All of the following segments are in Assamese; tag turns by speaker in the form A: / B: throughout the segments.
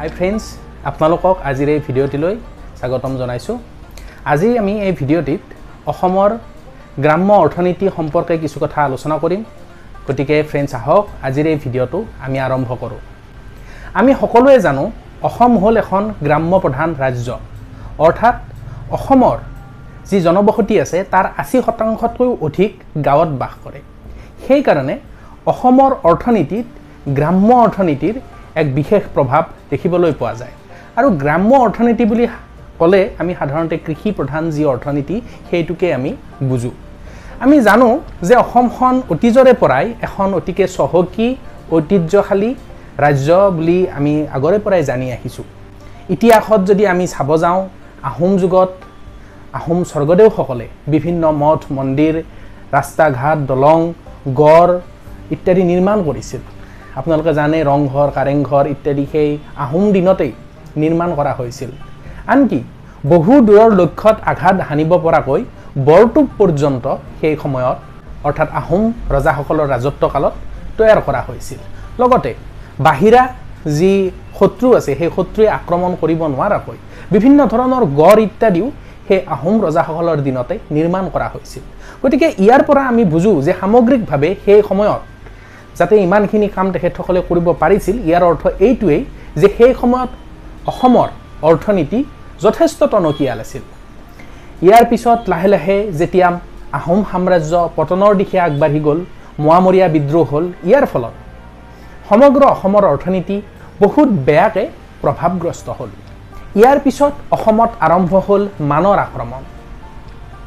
A: হাই ফ্ৰেণ্ডছ আপোনালোকক আজিৰ এই ভিডিঅ'টিলৈ স্বাগতম জনাইছোঁ। আজি আমি এই ভিডিঅ'টিত অসমৰ গ্ৰাম্য অৰ্থনীতি সম্পৰ্কে কিছু কথা আলোচনা কৰিম। গতিকে ফ্ৰেণ্ডছ আহক আজিৰ এই ভিডিঅ'টো আমি আৰম্ভ কৰোঁ। আমি সকলোৱে জানো অসম হ'ল এখন গ্ৰাম্য প্ৰধান ৰাজ্য। অৰ্থাৎ অসমৰ যি জনবসতি আছে তাৰ আশী শতাংশতকৈও অধিক গাঁৱত বাস কৰে। সেইকাৰণে অসমৰ অৰ্থনীতিত গ্ৰাম্য অৰ্থনীতিৰ এক বিশেষ প্ৰভাৱ দেখিবলৈ পোৱা যায়। আৰু গ্ৰাম্য অৰ্থনীতি বুলি ক'লে আমি সাধাৰণতে কৃষি প্ৰধান যি অৰ্থনীতি সেইটোকে আমি বুজোঁ। আমি জানো যে অসমখন অতীজৰে পৰাই এখন অতিকে চহকী ঐতিহ্যশালী ৰাজ্য বুলি আমি আগৰে পৰাই জানি আহিছোঁ। ইতিহাসত যদি আমি চাব যাওঁ আহোম যুগত আহোম স্বৰ্গদেউসকলে বিভিন্ন মঠ মন্দিৰ ৰাস্তা ঘাট দলং গড় ইত্যাদি নিৰ্মাণ কৰিছিল। আপোনালোকে জানে ৰংঘৰ কাৰেংঘৰ ইত্যাদি সেই আহোম দিনতেই নিৰ্মাণ কৰা হৈছিল। আনকি বহু দূৰৰ লক্ষ্যত আঘাত সানিব পৰাকৈ বৰটোপ পৰ্যন্ত সেই সময়ত অৰ্থাৎ আহোম ৰজাসকলৰ ৰাজত্বকালত তৈয়াৰ কৰা হৈছিল। লগতে বাহিৰা যি শত্ৰু আছে সেই শত্ৰুৱে আক্ৰমণ কৰিব নোৱাৰাকৈ বিভিন্ন ধৰণৰ গড় ইত্যাদিও সেই আহোম ৰজাসকলৰ দিনতে নিৰ্মাণ কৰা হৈছিল। গতিকে ইয়াৰ পৰা আমি বুজোঁ যে সামগ্ৰিকভাৱে সেই সময়ত যাতে ইমানখিনি কাম তেখেতসকলে কৰিব পাৰিছিল ইয়াৰ অৰ্থ এইটোৱেই যে সেই সময়ত অসমৰ অৰ্থনীতি যথেষ্ট টনকিয়াল আছিল। ইয়াৰ পিছত লাহে লাহে যেতিয়া আহোম সাম্ৰাজ্য পতনৰ দিশে আগবাঢ়ি গ'ল মোৱামৰীয়া বিদ্ৰোহ হ'ল ইয়াৰ ফলত সমগ্ৰ অসমৰ অৰ্থনীতি বহুত বেয়াকৈ প্ৰভাৱগ্ৰস্ত হ'ল। ইয়াৰ পিছত অসমত আৰম্ভ হ'ল মানৰ আক্ৰমণ।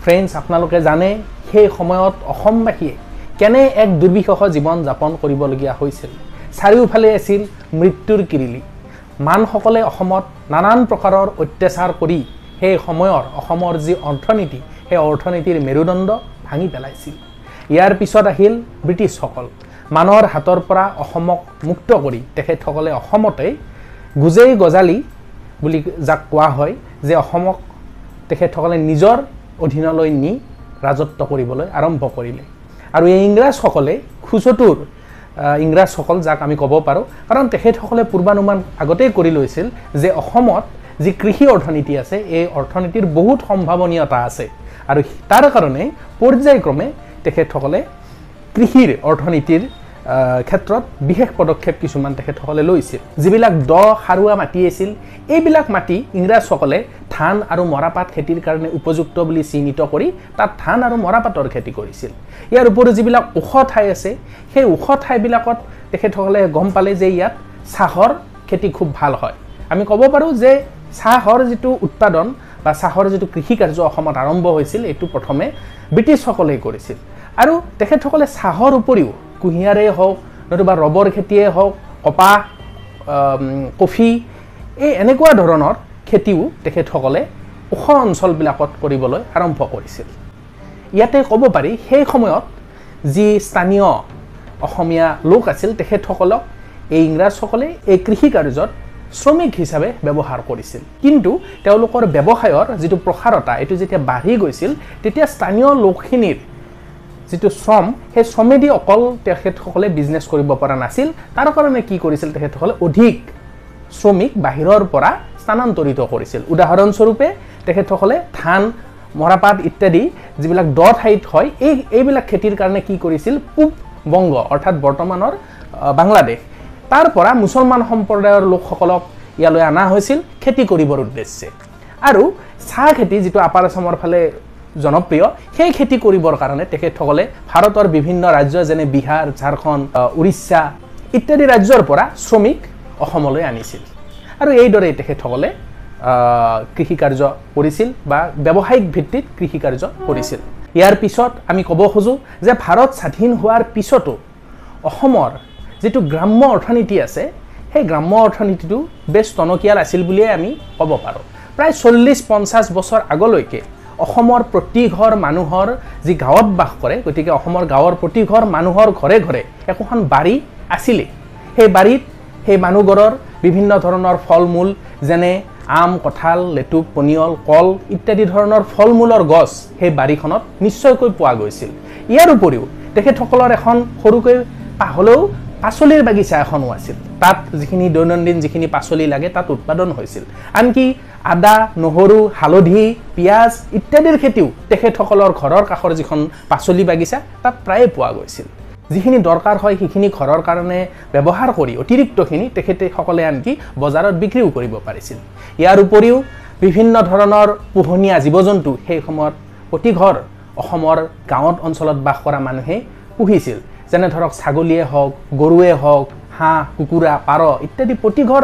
A: ফ্ৰেণ্ডছ আপোনালোকে জানে সেই সময়ত অসমবাসীয়ে কেনে এক দুৰ্বিষহ জীৱন যাপন কৰিবলগীয়া হৈছিল? চাৰিওফালে আছিল মৃত্যুৰ কিৰিলি। মানসকলে অসমত নানান প্ৰকাৰৰ অত্যাচাৰ কৰি সেই সময়ৰ অসমৰ যি অৰ্থনীতি সেই অৰ্থনীতিৰ মেৰুদণ্ড ভাঙি পেলাইছিল। ইয়াৰ পিছত আহিল ব্ৰিটিছসকল মানৰ হাতৰ পৰা অসমক মুক্ত কৰি তেখেতসকলে অসমতে গোজেই গজালি বুলি যাক কোৱা হয় যে অসমক তেখেতসকলে নিজৰ অধীনলৈ নি ৰাজত্ব কৰিবলৈ আৰম্ভ কৰিলে। আৰু এই ইংৰাজসকলে খুচতুৰ ইংৰাজসকল যাক আমি ক'ব পাৰোঁ কাৰণ তেখেতসকলে পূৰ্বানুমান আগতেই কৰি লৈছিল যে অসমত যি কৃষি অৰ্থনীতি আছে এই অৰ্থনীতিৰ বহুত সম্ভাৱনীয়তা আছে। আৰু তাৰ কাৰণে পৰ্যায়ক্ৰমে তেখেতসকলে কৃষিৰ অৰ্থনীতিৰ ক্ষেত্ৰত বিশেষ পদক্ষেপ কিছুমান তেখেতসকলে লৈছিল যিবিলাক দ সাৰুৱা মাটি আছিল এইবিলাক মাটি ইংৰাজসকলে ধান আৰু মৰাপাট খেতিৰ কাৰণে উপযুক্ত বুলি চিহ্নিত কৰি তাত ধান আৰু মৰাপাটৰ খেতি কৰিছিল। ইয়াৰ উপৰিও যিবিলাক ওখ ঠাই আছে সেই ওখ ঠাইবিলাকত তেখেতসকলে গম পালে যে ইয়াত চাহৰ খেতি খুব ভাল হয়। আমি ক'ব পাৰোঁ যে চাহৰ যিটো উৎপাদন বা চাহৰ যিটো কৃষি কাৰ্য অসমত আৰম্ভ হৈছিল এইটো প্ৰথমে ব্ৰিটিছসকলেই কৰিছিল। আৰু তেখেতসকলে চাহৰ উপৰিও কুঁহিয়াৰেই হওক নতুবা ৰবৰ খেতিয়ে হওক কপাহ কফি এই এনেকুৱা ধৰণৰ খেতিও তেখেতসকলে ওখ অঞ্চলবিলাকত কৰিবলৈ আৰম্ভ কৰিছিল। ইয়াতে ক'ব পাৰি সেই সময়ত যি স্থানীয় অসমীয়া লোক আছিল তেখেতসকলক এই ইংৰাজসকলে এই কৃষি কাৰ্যত শ্ৰমিক হিচাপে ব্যৱহাৰ কৰিছিল। কিন্তু তেওঁলোকৰ ব্যৱসায়ৰ যিটো প্ৰসাৰতা এইটো যেতিয়া বাঢ়ি গৈছিল তেতিয়া স্থানীয় লোকখিনিৰ যিটো শ্ৰম সেই শ্ৰমেদি অকল তেখেতসকলে বিজনেছ কৰিব পৰা নাছিল। তাৰ কাৰণে কি কৰিছিল তেখেতসকলে? অধিক শ্ৰমিক বাহিৰৰ পৰা স্থানান্তৰিত কৰিছিল। উদাহৰণস্বৰূপে তেখেতসকলে ধান মৰাপাট ইত্যাদি যিবিলাক দ ঠাইত হয় এই এইবিলাক খেতিৰ কাৰণে কি কৰিছিল? পূব বংগ অৰ্থাৎ বৰ্তমানৰ বাংলাদেশ। তাৰ পৰা মুছলমান সম্প্ৰদায়ৰ লোকসকলক ইয়ালৈ অনা হৈছিল। খেতি কৰিবৰ উদ্দেশ্যে। আৰু চাহ খেতি যিটো আপাৰ আছামৰ ফালে জনপ্ৰিয়। সেই খেতি কৰিবৰ কাৰণে তেখেতসকলে ভাৰতৰ বিভিন্ন ৰাজ্য যেনে বিহাৰ ঝাৰখণ্ড উৰিষ্যা ইত্যাদি ৰাজ্যৰ পৰা শ্ৰমিক অসমলৈ আনিছিল। আৰু এইদৰেই তেখেতসকলে কৃষি কাৰ্য কৰিছিল বা ব্যৱসায়িক ভিত্তিত কৃষি কাৰ্য কৰিছিল। ইয়াৰ পিছত আমি ক'ব খোজোঁ যে ভাৰত স্বাধীন হোৱাৰ পিছতো অসমৰ যিটো গ্ৰাম্য অৰ্থনীতি আছে সেই গ্ৰাম্য অৰ্থনীতিটো বেছ টনকিয়াল আছিল বুলিয়ে আমি ক'ব পাৰোঁ। প্ৰায় চল্লিছ পঞ্চাছ বছৰ আগলৈকে অসমৰ প্ৰতি ঘৰ মানুহৰ যি গাঁৱত বাস কৰে গতিকে অসমৰ গাঁৱৰ প্ৰতি ঘৰ মানুহৰ ঘৰে ঘৰে একোখন বাৰী আছিলেই সেই বাৰীত সেই মানুহঘৰৰ বিভিন্ন ধৰণৰ ফল মূল যেনে আম কঁঠাল লেটুক পনিয়ল কল ইত্যাদি ধৰণৰ ফল মূলৰ গছ সেই বাৰীখনত নিশ্চয়কৈ পোৱা গৈছিল। ইয়াৰ উপৰিও তেখেতসকলৰ এখন সৰুকৈ হ'লেও পাচলিৰ বাগিচা এখনো আছিল। তাত যিখিনি দৈনন্দিন যিখিনি পাচলি লাগে তাত উৎপাদন হৈছিল। আনকি আদা নহৰু হালধি পিঁয়াজ ইত্যাদিৰ খেতিও তেখেতসকলৰ ঘৰৰ কাষৰ যিখন পাচলি বাগিচা তাত প্ৰায়ে পোৱা গৈছিল। যিখিনি দৰকাৰ হয় সেইখিনি ঘৰৰ কাৰণে ব্যৱহাৰ কৰি অতিৰিক্তখিনি তেখেতসকলে আনকি বজাৰত বিক্ৰীও কৰিব পাৰিছিল। ইয়াৰ উপৰিও বিভিন্ন ধৰণৰ পোহনীয়া জীৱ জন্তু সেই সময়ত প্ৰতি ঘৰ অসমৰ গাঁৱত অঞ্চলত বাস কৰা মানুহে পুহিছিল। যেনে ধৰক ছাগলীয়ে হওক গৰুৱে হওক হাঁহ কুকুৰা পাৰ ইত্যাদি প্ৰতি ঘৰ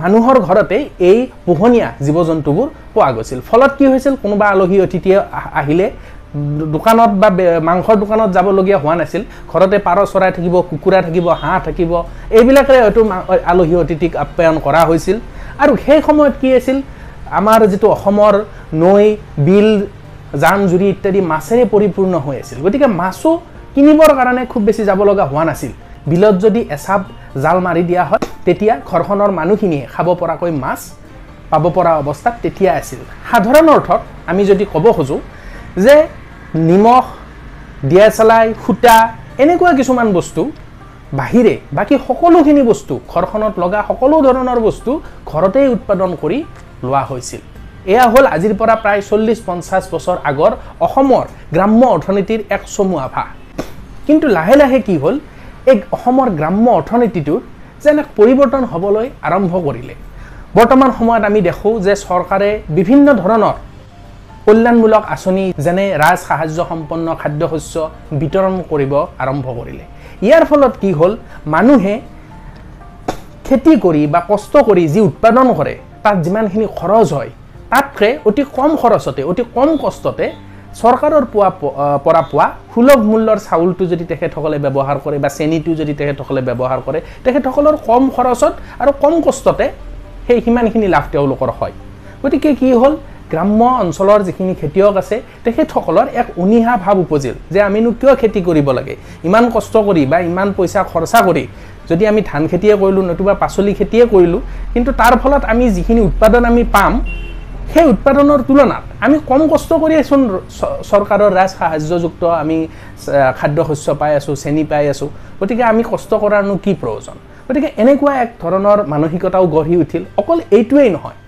A: মানুহৰ ঘৰতে এই পোহনীয়া জীৱ জন্তুবোৰ পোৱা গৈছিল। ফলত কি হৈছিল? কোনোবা আলহী অতিথিয়ে আহিলে দোকানত বা মাংসৰ দোকানত যাবলগীয়া হোৱা নাছিল। ঘৰতে পাৰ চৰাই থাকিব কুকুৰা থাকিব হাঁহ থাকিব এইবিলাকেৰে হয়তো আলহী অতিথিক আপ্যায়ন কৰা হৈছিল। আৰু সেই সময়ত কি আছিল আমাৰ যিটো অসমৰ নৈ বিল জান জুৰি ইত্যাদি মাছেৰে পৰিপূৰ্ণ হৈ আছিল। গতিকে মাছো কিনিবৰ কাৰণে খুব বেছি যাব লগা হোৱা নাছিল। বিলত যদি এচাপ জাল মাৰি দিয়া হয় তেতিয়া ঘৰখনৰ মানুহখিনিয়ে খাব পৰাকৈ মাছ পাব পৰা অৱস্থাত তেতিয়া আছিল। সাধাৰণ অৰ্থত আমি যদি ক'ব খোজোঁ যে নিমখ দিয়া চেলাই সূতা এনেকুৱা কিছুমান বস্তু বাহিৰে বাকী সকলোখিনি বস্তু ঘৰখনত লগা সকলো ধৰণৰ বস্তু ঘৰতেই উৎপাদন কৰি লোৱা হৈছিল। এয়া হ'ল আজিৰ পৰা প্ৰায় চল্লিছ পঞ্চাছ বছৰ আগৰ অসমৰ গ্ৰাম্য অৰ্থনীতিৰ এক চমু আভা কিন্তু লাহে লাহে কি হ'ল? এই অসমৰ গ্ৰাম্য অৰ্থনীতিটোৰ যেন এক পৰিৱৰ্তন হ'বলৈ আৰম্ভ কৰিলে। বৰ্তমান সময়ত আমি দেখোঁ যে চৰকাৰে বিভিন্ন ধৰণৰ কল্যাণমূলক আঁচনি যেনে ৰাজ সাহায্য সম্পন্ন খাদ্যশস্য বিতৰণ কৰিব আৰম্ভ কৰিলে। ইয়াৰ ফলত কি হ'ল? মানুহে খেতি কৰি বা কষ্ট কৰি যি উৎপাদন কৰে তাত যিমানখিনি খৰচ হয় তাতকৈ অতি কম খৰচতে অতি কম কষ্টতে চৰকাৰৰ পোৱা পৰা পোৱা সুলভ মূল্যৰ চাউলটো যদি তেখেতসকলে ব্যৱহাৰ কৰে বা চেনিটো যদি তেখেতসকলে ব্যৱহাৰ কৰে তেখেতসকলৰ কম খৰচত আৰু কম কষ্টতে সেই সিমানখিনি লাভ তেওঁলোকৰ হয়। গতিকে কি হ'ল? গ্ৰাম্য অঞ্চলৰ যিখিনি খেতিয়ক আছে তেখেতসকলৰ এক উনিহা ভাৱ উপজিল যে আমিনো কিয় খেতি কৰিব লাগে? ইমান কষ্ট কৰি বা ইমান পইচা খৰচা কৰি যদি আমি ধান খেতিয়ে কৰিলোঁ নতুবা পাচলি খেতিয়ে কৰিলোঁ কিন্তু তাৰ ফলত আমি যিখিনি উৎপাদন আমি পাম সেই উৎপাদনৰ তুলনাত আমি কম কষ্ট কৰিয়েচোন চৰকাৰৰ ৰাজ সাহায্যযুক্ত আমি খাদ্য শস্য পাই আছোঁ চেনি পাই আছোঁ গতিকে আমি কষ্ট কৰাৰনো কি প্ৰয়োজন? গতিকে এনেকুৱা এক ধৰণৰ মানসিকতাও গঢ়ি উঠিল। অকল এইটোৱেই নহয়।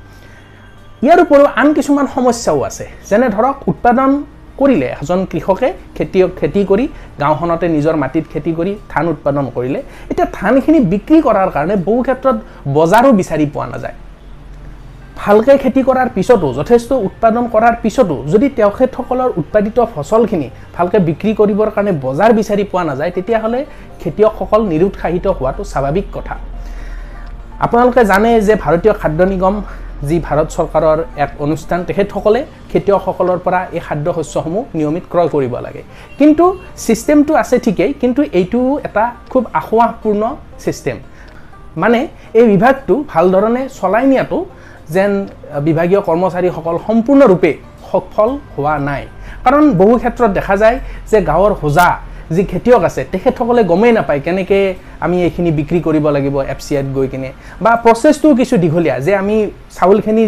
A: ইয়াৰ উপৰিও আন কিছুমান সমস্যাও আছে। যেনে ধৰক উৎপাদন কৰিলে এজন কৃষকে খেতিয়ক খেতি কৰি গাঁওখনতে নিজৰ মাটিত খেতি কৰি ধান উৎপাদন কৰিলে। এতিয়া ধানখিনি বিক্ৰী কৰাৰ কাৰণে বহু ক্ষেত্ৰত বজাৰো বিচাৰি পোৱা নাযায়। ভালকৈ খেতি কৰাৰ পিছতো যথেষ্ট উৎপাদন কৰাৰ পিছতো যদি তেখেতসকলৰ উৎপাদিত ফচলখিনি ভালকৈ বিক্ৰী কৰিবৰ কাৰণে বজাৰ বিচাৰি পোৱা নাযায় তেতিয়াহ'লে খেতিয়কসকল নিৰুৎসাহিত হোৱাটো স্বাভাৱিক কথা। আপোনালোকে জানে যে ভাৰতীয় খাদ্য নিগম যি ভাৰত চৰকাৰৰ এক অনুষ্ঠান তেখেতসকলে খেতিয়কসকলৰ পৰা এই খাদ্য শস্যসমূহ নিয়মিত ক্ৰয় কৰিব লাগে। কিন্তু ছিষ্টেমটো আছে ঠিকেই কিন্তু এইটো এটা খুব আসোৱাহপূৰ্ণ ছিষ্টেম মানে এই বিভাগটো ভালধৰণে চলাই নিয়াটো যেন বিভাগীয় কৰ্মচাৰীসকল সম্পূৰ্ণৰূপে সফল হোৱা নাই। কাৰণ বহু ক্ষেত্ৰত দেখা যায় যে গাঁৱৰ হোজা যি খেতিয়ক আছে তেখেতসকলে গমেই নাপায় কেনেকৈ আমি এইখিনি বিক্ৰী কৰিব লাগিব এফ চি আইত গৈ কিনে। বা প্ৰচেছটোও কিছু দীঘলীয়া যে আমি চাউলখিনি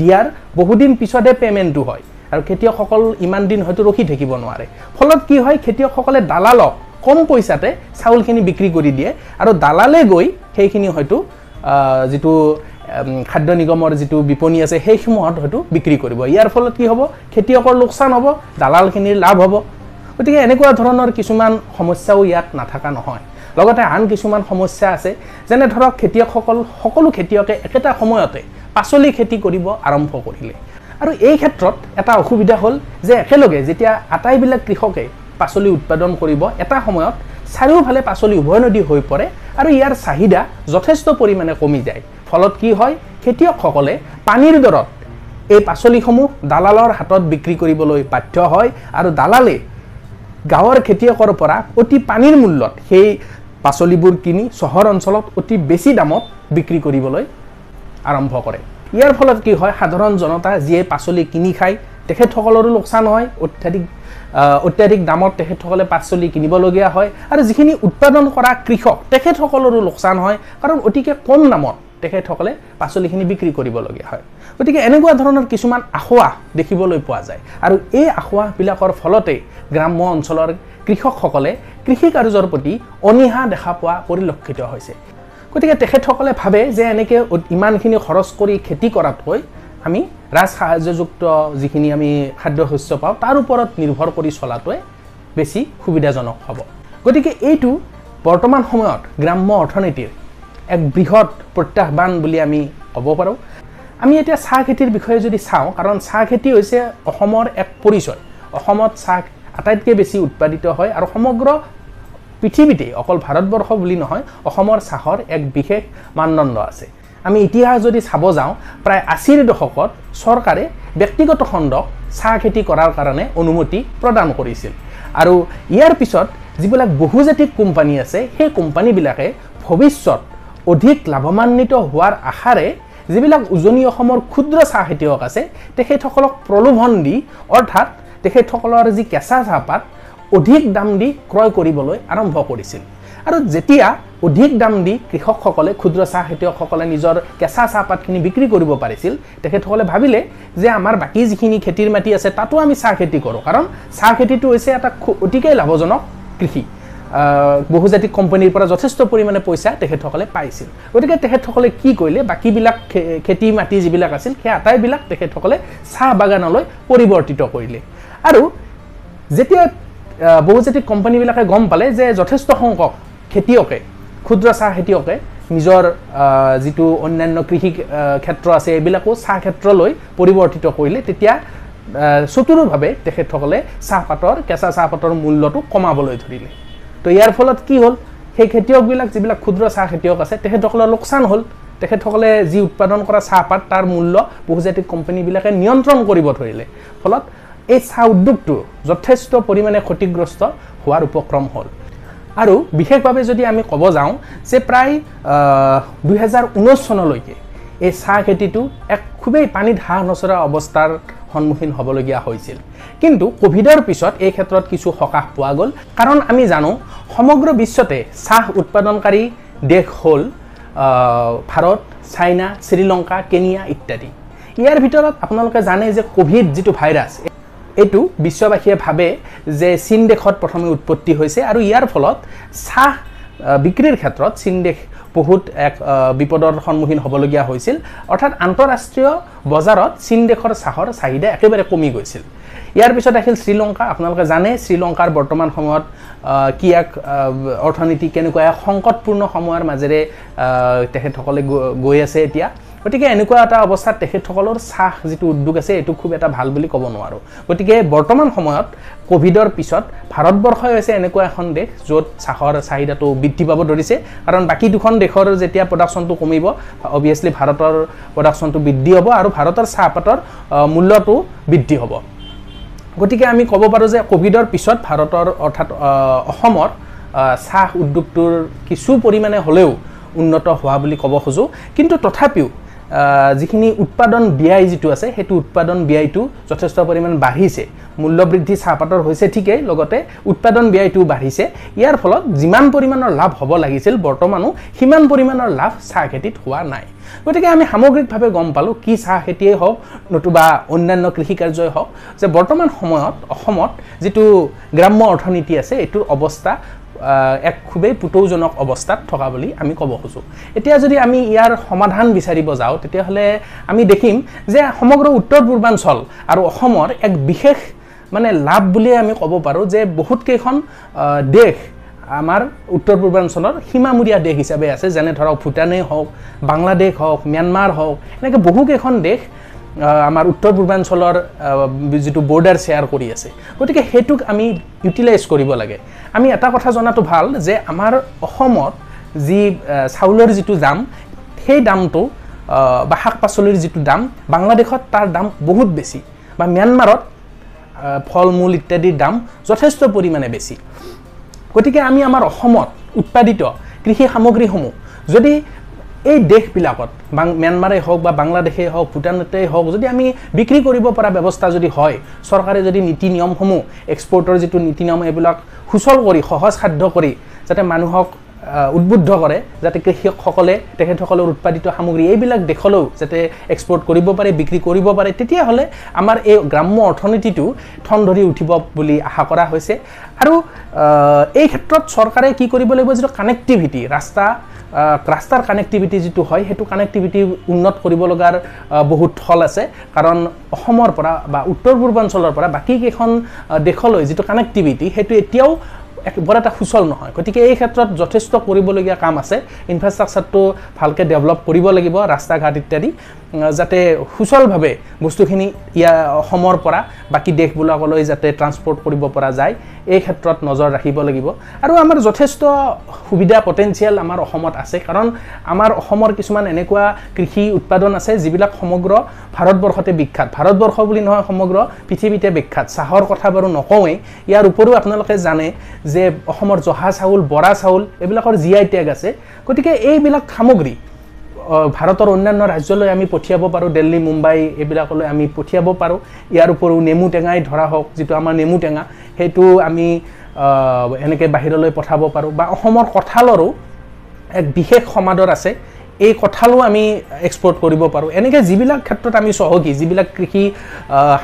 A: দিয়াৰ বহুদিন পিছতহে পে'মেণ্টটো হয়। আৰু খেতিয়কসকল ইমান দিন হয়তো ৰখি থাকিব নোৱাৰে। ফলত কি হয় খেতিয়কসকলে দালালক কম পইচাতে চাউলখিনি বিক্ৰী কৰি দিয়ে। আৰু দালালে গৈ সেইখিনি হয়তো যিটো খাদ্য নিগমৰ যিটো বিপণী আছে সেইসমূহত হয়তো বিক্ৰী কৰিব। ইয়াৰ ফলত কি হ'ব? খেতিয়কৰ লোকচান হ'ব দালালখিনিৰ লাভ হ'ব। গতিকে এনেকুৱা ধৰণৰ কিছুমান সমস্যাও ইয়াত নাথাকা নহয়। লগতে আন কিছুমান সমস্যা আছে যেনে ধৰক খেতিয়কসকল সকলো খেতিয়কে একেটা সময়তে পাচলি খেতি কৰিব আৰম্ভ কৰিলে। আৰু এই ক্ষেত্ৰত এটা অসুবিধা হ'ল যে একেলগে যেতিয়া আটাইবিলাক কৃষকে পাচলি উৎপাদন কৰিব এটা সময়ত চাৰিওফালে পাচলি উভৈনদী হৈ পৰে আৰু ইয়াৰ চাহিদা যথেষ্ট পৰিমাণে কমি যায়। ফলত কি হয়? খেতিয়কসকলে পানীৰ দৰত এই পাচলিসমূহ দালালৰ হাতত বিক্ৰী কৰিবলৈ বাধ্য হয় আৰু দালালে গাঁৱৰ খেতিয়কৰ পৰা অতি পানীৰ মূল্যত সেই পাচলিবোৰ কিনি চহৰ অঞ্চলত অতি বেছি দামত বিক্ৰী কৰিবলৈ আৰম্ভ কৰে। ইয়াৰ ফলত কি হয়? সাধাৰণ জনতা যিয়ে পাচলি কিনি খায় তেখেতসকলৰো লোকচান হয়। অত্যাধিক অত্যাধিক দামত তেখেতসকলে পাচলি কিনিবলগীয়া হয় আৰু যিখিনি উৎপাদন কৰা কৃষক তেখেতসকলৰো লোকচান হয় কাৰণ অতিকে কম দামত তেখেতসকলে পাচলিখিনি বিক্ৰী কৰিবলগীয়া হয়। গতিকে এনেকুৱা ধৰণৰ কিছুমান আসোৱাহ দেখিবলৈ পোৱা যায়। আৰু এই আসোৱাহবিলাকৰ ফলতে গ্ৰাম্য অঞ্চলৰ কৃষকসকলে কৃষি কাৰ্যৰ প্ৰতি অনীহা দেখা পোৱা পৰিলক্ষিত হৈছে। গতিকে তেখেতসকলে ভাবে যে এনেকৈ ইমানখিনি খৰচ কৰি খেতি কৰাতকৈ আমি ৰাজ সাহায্যযুক্ত যিখিনি আমি খাদ্য শস্য পাওঁ তাৰ ওপৰত নিৰ্ভৰ কৰি চলাটোৱে বেছি সুবিধাজনক হ'ব। গতিকে এইটো বৰ্তমান সময়ত গ্ৰাম্য অৰ্থনীতিৰ এক বৃহৎ প্ৰত্যাহ্বান বুলি আমি ক'ব পাৰোঁ। আমি এতিয়া চাহ খেতিৰ বিষয়ে যদি চাওঁ কাৰণ চাহ খেতি হৈছে অসমৰ এক পৰিচয়। অসমত চাহ আটাইতকৈ বেছি উৎপাদিত হয় আৰু সমগ্ৰ পৃথিৱীতেই অকল ভাৰতবৰ্ষ বুলি নহয় অসমৰ চাহৰ এক বিশেষ মানদণ্ড আছে। আমি ইতিহাস যদি চাব যাওঁ প্ৰায় আশীৰ দশকত চৰকাৰে ব্যক্তিগত খণ্ডক চাহ খেতি কৰাৰ কাৰণে অনুমতি প্ৰদান কৰিছিল। আৰু ইয়াৰ পিছত যিবিলাক বহুজাতিক কোম্পানী আছে সেই কোম্পানীবিলাকে ভৱিষ্যত অধিক লাভৱান্বিত হোৱাৰ আশাৰে যিবিলাক উজনি অসমৰ ক্ষুদ্ৰ চাহ খেতিয়ক আছে তেখেতসকলক প্ৰলোভন দি অৰ্থাৎ তেখেতসকলৰ যি কেঁচা চাহপাত অধিক দাম দি ক্ৰয় কৰিবলৈ আৰম্ভ কৰিছিল। আৰু যেতিয়া অধিক দাম দি কৃষকসকলে ক্ষুদ্ৰ চাহ খেতিয়কসকলে নিজৰ কেঁচা চাহপাতখিনি বিক্ৰী কৰিব পাৰিছিল তেখেতসকলে ভাবিলে যে আমাৰ বাকী যিখিনি খেতিৰ মাটি আছে তাতো আমি চাহ খেতি কৰোঁ। কাৰণ চাহ খেতিটো হৈছে এটা অতিকৈ লাভজনক কৃষি। বহুজাতিক কোম্পানীৰ পৰা যথেষ্ট পৰিমাণে পইচা তেখেতসকলে পাইছিল। গতিকে তেখেতসকলে কি কৰিলে বাকীবিলাক খেতি মাটি যিবিলাক আছিল সেই আটাইবিলাক তেখেতসকলে চাহ বাগানলৈ পৰিৱৰ্তিত কৰিলে। আৰু যেতিয়া বহুজাতিক কোম্পানীবিলাকে গম পালে যে যথেষ্ট সংখ্যক খেতিয়কে ক্ষুদ্ৰ চাহ খেতিয়কে নিজৰ যিটো অন্যান্য কৃষি ক্ষেত্ৰ আছে এইবিলাকো চাহ ক্ষেত্ৰলৈ পৰিৱৰ্তিত কৰিলে তেতিয়া চতুৰুভাৱে তেখেতসকলে চাহপাতৰ কেঁচা চাহপাতৰ মূল্যটো কমাবলৈ ধৰিলে। তো ইয়াৰ ফলত কি হ'ল? সেই খেতিয়কবিলাক যিবিলাক ক্ষুদ্ৰ চাহ খেতিয়ক আছে তেখেতসকলৰ লোকচান হ'ল। তেখেতসকলে যি উৎপাদন কৰা চাহপাত তাৰ মূল্য বহুজাতিক কোম্পানীবিলাকে নিয়ন্ত্ৰণ কৰিব ধৰিলে। ফলত এই চাহ উদ্যোগটো যথেষ্ট পৰিমাণে ক্ষতিগ্ৰস্ত হোৱাৰ উপক্ৰম হ'ল। আৰু বিশেষভাৱে যদি আমি ক'ব যাওঁ যে প্ৰায় দুহেজাৰ ঊনৈছ চনলৈকে এই চাহ খেতিটো এক খুবেই পানীত হাঁহ নচৰা অৱস্থাৰ সন্মুখীন হ'বলগীয়া হৈছিল। কিন্তু ক'ভিডৰ পিছত এই ক্ষেত্ৰত কিছু সকাহ পোৱা গ'ল। কাৰণ আমি জানো সমগ্ৰ বিশ্বতে চাহ উৎপাদনকাৰী দেশ হ'ল ভাৰত চাইনা শ্ৰীলংকা কেনিয়া ইত্যাদি। ইয়াৰ ভিতৰত আপোনালোকে জানে যে ক'ভিড যিটো ভাইৰাছ এইটো বিশ্ববাসীয়ে ভাবে যে চীন দেশত প্ৰথমে উৎপত্তি হৈছে আৰু ইয়াৰ ফলত চাহ বিক্ৰীৰ ক্ষেত্ৰত চীন দেশ বহুত এক বিপদৰ সন্মুখীন হ'বলগীয়া হৈছিল। অৰ্থাৎ আন্তঃৰাষ্ট্ৰীয় বজাৰত চীন দেশৰ চাহৰ চাহিদা একেবাৰে কমি গৈছিল। ইয়াৰ পিছত আহিল শ্ৰীলংকা। আপোনালোকে জানে শ্ৰীলংকাৰ বৰ্তমান সময়ত কি এক অৰ্থনীতি কেনেকুৱা এক সংকটপূৰ্ণ সময়ৰ মাজেৰে তেখেতসকলে গৈ আছে এতিয়া। গতিকে এনেকুৱা এটা অৱস্থাত তেখেতসকলৰ চাহ যিটো উদ্যোগ আছে এইটো খুব এটা ভাল বুলি ক'ব নোৱাৰোঁ। গতিকে বৰ্তমান সময়ত ক'ভিডৰ পিছত ভাৰতবৰ্ষই হৈছে এনেকুৱা এখন দেশ য'ত চাহৰ চাহিদাটো বৃদ্ধি পাব ধৰিছে। কাৰণ বাকী দুখন দেশৰ যেতিয়া প্ৰডাকশ্যনটো কমিব অভিয়াছলি ভাৰতৰ প্ৰডাকশ্যনটো বৃদ্ধি হ'ব আৰু ভাৰতৰ চাহপাতৰ মূল্যটো বৃদ্ধি হ'ব। গতিকে আমি ক'ব পাৰোঁ যে ক'ভিডৰ পিছত ভাৰতৰ অৰ্থাৎ অসমৰ চাহ উদ্যোগটোৰ কিছু পৰিমাণে হ'লেও উন্নত হোৱা বুলি ক'ব খোজোঁ। কিন্তু তথাপিও যিখিনি উৎপাদন ব্যয় যিটো আছে সেইটো উৎপাদন ব্যয়টো যথেষ্ট পৰিমাণ বাঢ়িছে। মূল্যবৃদ্ধি চাহপাতৰ হৈছে ঠিকেই লগতে উৎপাদন ব্যয়টোও বাঢ়িছে। ইয়াৰ ফলত যিমান পৰিমাণৰ লাভ হ'ব লাগিছিল বৰ্তমানো সিমান পৰিমাণৰ লাভ চাহ খেতিত হোৱা নাই। গতিকে আমি সামগ্ৰিকভাৱে গম পালোঁ কি চাহ খেতিয়ে হওক নতুবা অন্যান্য কৃষি কাৰ্যই হওক যে বৰ্তমান সময়ত অসমত যিটো গ্ৰাম্য অৰ্থনীতি আছে এইটোৰ অৱস্থা এক খুবেই পুতৌজনক অৱস্থাত থকা বুলি আমি ক'ব খোজোঁ। এতিয়া যদি আমি ইয়াৰ সমাধান বিচাৰিব যাওঁ তেতিয়াহ'লে আমি দেখিম যে সমগ্ৰ উত্তৰ পূৰ্বাঞ্চল আৰু অসমৰ এক বিশেষ মানে লাভ বুলিয়ে আমি ক'ব পাৰোঁ যে বহুতকেইখন দেশ আমাৰ উত্তৰ পূৰ্বাঞ্চলৰ সীমামূৰীয়া দেশ হিচাপে আছে। যেনে ধৰক ভূটানেই হওক বাংলাদেশ হওক ম্যানমাৰ হওক এনেকৈ বহুকেইখন দেশ আমাৰ উত্তৰ পূৰ্বাঞ্চলৰ যিটো বৰ্ডাৰ শ্বেয়াৰ কৰি আছে। গতিকে সেইটোক আমি ইউটিলাইজ কৰিব লাগে। আমি এটা কথা জনাটো ভাল যে আমাৰ অসমত যি চাউলৰ যিটো দাম সেই দামটো বা শাক পাচলিৰ যিটো দাম বাংলাদেশত তাৰ দাম বহুত বেছি। বা ম্যানমাৰত ফল মূল ইত্যাদিৰ দাম যথেষ্ট পৰিমাণে বেছি। গতিকে আমি আমাৰ অসমত উৎপাদিত কৃষি সামগ্ৰীসমূহ যদি এই দেশবিলাকত ম্যানমাৰেই হওক বা বাংলাদেশেই হওক ভূটানতেই হওক যদি আমি বিক্ৰী কৰিব পৰা ব্যৱস্থা যদি হয় চৰকাৰে যদি নীতি নিয়মসমূহ এক্সপৰ্টৰ যিটো নীতি নিয়ম এইবিলাক সুচল কৰি সহজ সাধ্য কৰি যাতে মানুহক উদ্বুদ্ধ কৰে যাতে কৃষকসকলে তেখেতসকলৰ উৎপাদিত সামগ্ৰী এইবিলাক দেশলৈও যাতে এক্সপৰ্ট কৰিব পাৰে বিক্ৰী কৰিব পাৰে তেতিয়াহ'লে আমাৰ এই গ্ৰাম্য অৰ্থনীতিটো ঠন ধৰি উঠিব বুলি আশা কৰা হৈছে। আৰু এই ক্ষেত্ৰত চৰকাৰে কি কৰিব লাগিব যিটো কানেক্টিভিটি ৰাস্তা ৰাস্তাৰ কানেক্টিভিটি যিটো হয় সেইটো কানেক্টিভিটি উন্নত কৰিব লগাৰ বহুত থল আছে। কাৰণ অসমৰ পৰা বা উত্তৰ পূৰ্বাঞ্চলৰ পৰা বাকী কেইখন আহ, দেশলৈ যিটো কানেক্টিভিটি সেইটো এতিয়াও বৰ এটা সুচল নহয়। গতিকে এই ক্ষেত্ৰত যথেষ্ট কৰিবলগীয়া কাম আছে। ইনফ্ৰাষ্ট্ৰাকচাৰটো ভালকৈ ডেভেলপ কৰিব লাগিব ৰাস্তা ঘাট ইত্যাদি। যাতে সুচলভাৱে বস্তুখিনি ইয়াৰ অসমৰ পৰা বাকী দেশবিলাকলৈ যাতে ট্ৰান্সপৰ্ট কৰিব পৰা যায় এই ক্ষেত্ৰত নজৰ ৰাখিব লাগিব। আৰু আমাৰ যথেষ্ট সুবিধা পটেঞ্চিয়েল আমাৰ অসমত আছে। কাৰণ আমাৰ অসমৰ কিছুমান এনেকুৱা কৃষি উৎপাদন আছে যিবিলাক সমগ্ৰ ভাৰতবৰ্ষতে বিখ্যাত। ভাৰতবৰ্ষ বুলি নহয় সমগ্ৰ পৃথিৱীতে বিখ্যাত। চাহৰ কথা বাৰু নকওঁৱেই। ইয়াৰ উপৰিও আপোনালোকে জানে যে অসমৰ জহা চাউল বৰা চাউল এইবিলাকৰ জি আই টেগ আছে। গতিকে এইবিলাক সামগ্ৰী ভাৰতৰ অন্যান্য ৰাজ্যলৈ আমি পঠিয়াব পাৰোঁ দিল্লী মুম্বাই এইবিলাকলৈ আমি পঠিয়াব পাৰোঁ। ইয়াৰ উপৰিও নেমু টেঙাই ধৰা হওক যিটো আমাৰ নেমু টেঙা সেইটো আমি এনেকৈ বাহিৰলৈ পঠাব পাৰোঁ। বা অসমৰ কঁঠালৰো এক বিশেষ সমাদৰ আছে। এই কঁঠালো আমি এক্সপৰ্ট কৰিব পাৰোঁ। এনেকৈ যিবিলাক ক্ষেত্ৰত আমি চহকী যিবিলাক কৃষি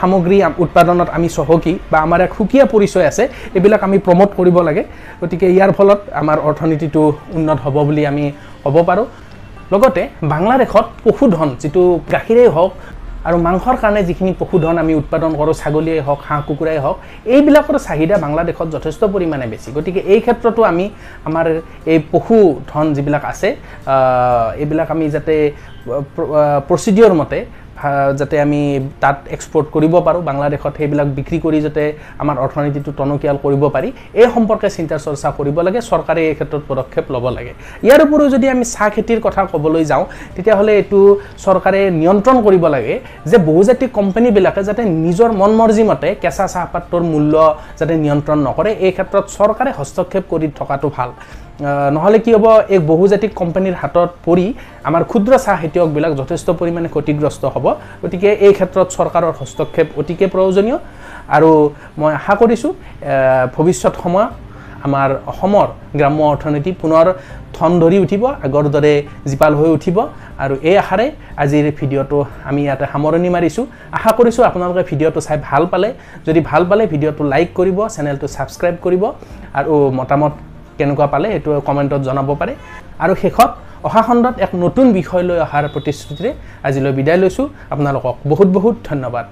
A: সামগ্ৰী উৎপাদনত আমি চহকী বা আমাৰ এক সুকীয়া পৰিচয় আছে এইবিলাক আমি প্ৰমোট কৰিব লাগে। গতিকে ইয়াৰ ফলত আমাৰ অৰ্থনীতিটো উন্নত হ'ব বুলি আমি ক'ব পাৰোঁ। লগতে বাংলাদেশত পশুধন যিটো গাখীৰেই হওক আৰু মাংসৰ কাৰণে যিখিনি পশুধন আমি উৎপাদন কৰোঁ ছাগলীয়ে হওক হাঁহ কুকুৰাই হওক এইবিলাকৰ চাহিদা বাংলাদেশত যথেষ্ট পৰিমাণে বেছি। গতিকে এই ক্ষেত্ৰতো আমি আমাৰ এই পশুধন যিবিলাক আছে এইবিলাক আমি যাতে প্ৰচিডিঅ'ৰ মতে যাতে আমি তাত এক্সপৰ্ট কৰিব পাৰোঁ বাংলাদেশত সেইবিলাক বিক্ৰী কৰি যাতে আমাৰ অৰ্থনীতিটো টনকিয়াল কৰিব পাৰি এই সম্পৰ্কে চিন্তা চৰ্চা কৰিব লাগে চৰকাৰে এই ক্ষেত্ৰত পদক্ষেপ ল'ব লাগে। ইয়াৰ উপৰিও যদি আমি চাহ খেতিৰ কথা ক'বলৈ যাওঁ তেতিয়াহ'লে এইটো চৰকাৰে নিয়ন্ত্ৰণ কৰিব লাগে যে বহুজাতিক কোম্পানীবিলাকে যাতে নিজৰ মন মৰ্জি মতে কেঁচা চাহপাতৰ মূল্য যাতে নিয়ন্ত্ৰণ নকৰে এই ক্ষেত্ৰত চৰকাৰে হস্তক্ষেপ কৰি থকাটো ভাল। নহ'লে কি হ'ব এই বহুজাতিক কোম্পানীৰ হাতত পৰি আমাৰ ক্ষুদ্ৰ চাহ খেতিয়কবিলাক যথেষ্ট পৰিমাণে ক্ষতিগ্ৰস্ত হ'ব। গতিকে এই ক্ষেত্ৰত চৰকাৰৰ হস্তক্ষেপ অতিকে প্ৰয়োজনীয়। আৰু মই আশা কৰিছোঁ ভৱিষ্যত সময়ত আমাৰ অসমৰ গ্ৰাম্য অৰ্থনীতি পুনৰ ঠন ধৰি উঠিব আগৰ দৰে জীপাল হৈ উঠিব। আৰু এই আশাৰে আজিৰ ভিডিঅ'টো আমি ইয়াতে সামৰণি মাৰিছোঁ। আশা কৰিছোঁ আপোনালোকে ভিডিঅ'টো চাই ভাল পালে। যদি ভাল পালে ভিডিঅ'টো লাইক কৰিব চেনেলটো ছাবস্ক্ৰাইব কৰিব। আৰু মতামত কেনেকুৱা পালে সেইটো কমেণ্টত জনাব পাৰে। আৰু শেষত অহা খণ্ডত এক নতুন বিষয় লৈ অহাৰ প্ৰতিশ্ৰুতিৰে আজিলৈ বিদায় লৈছোঁ। আপোনালোকক বহুত বহুত ধন্যবাদ।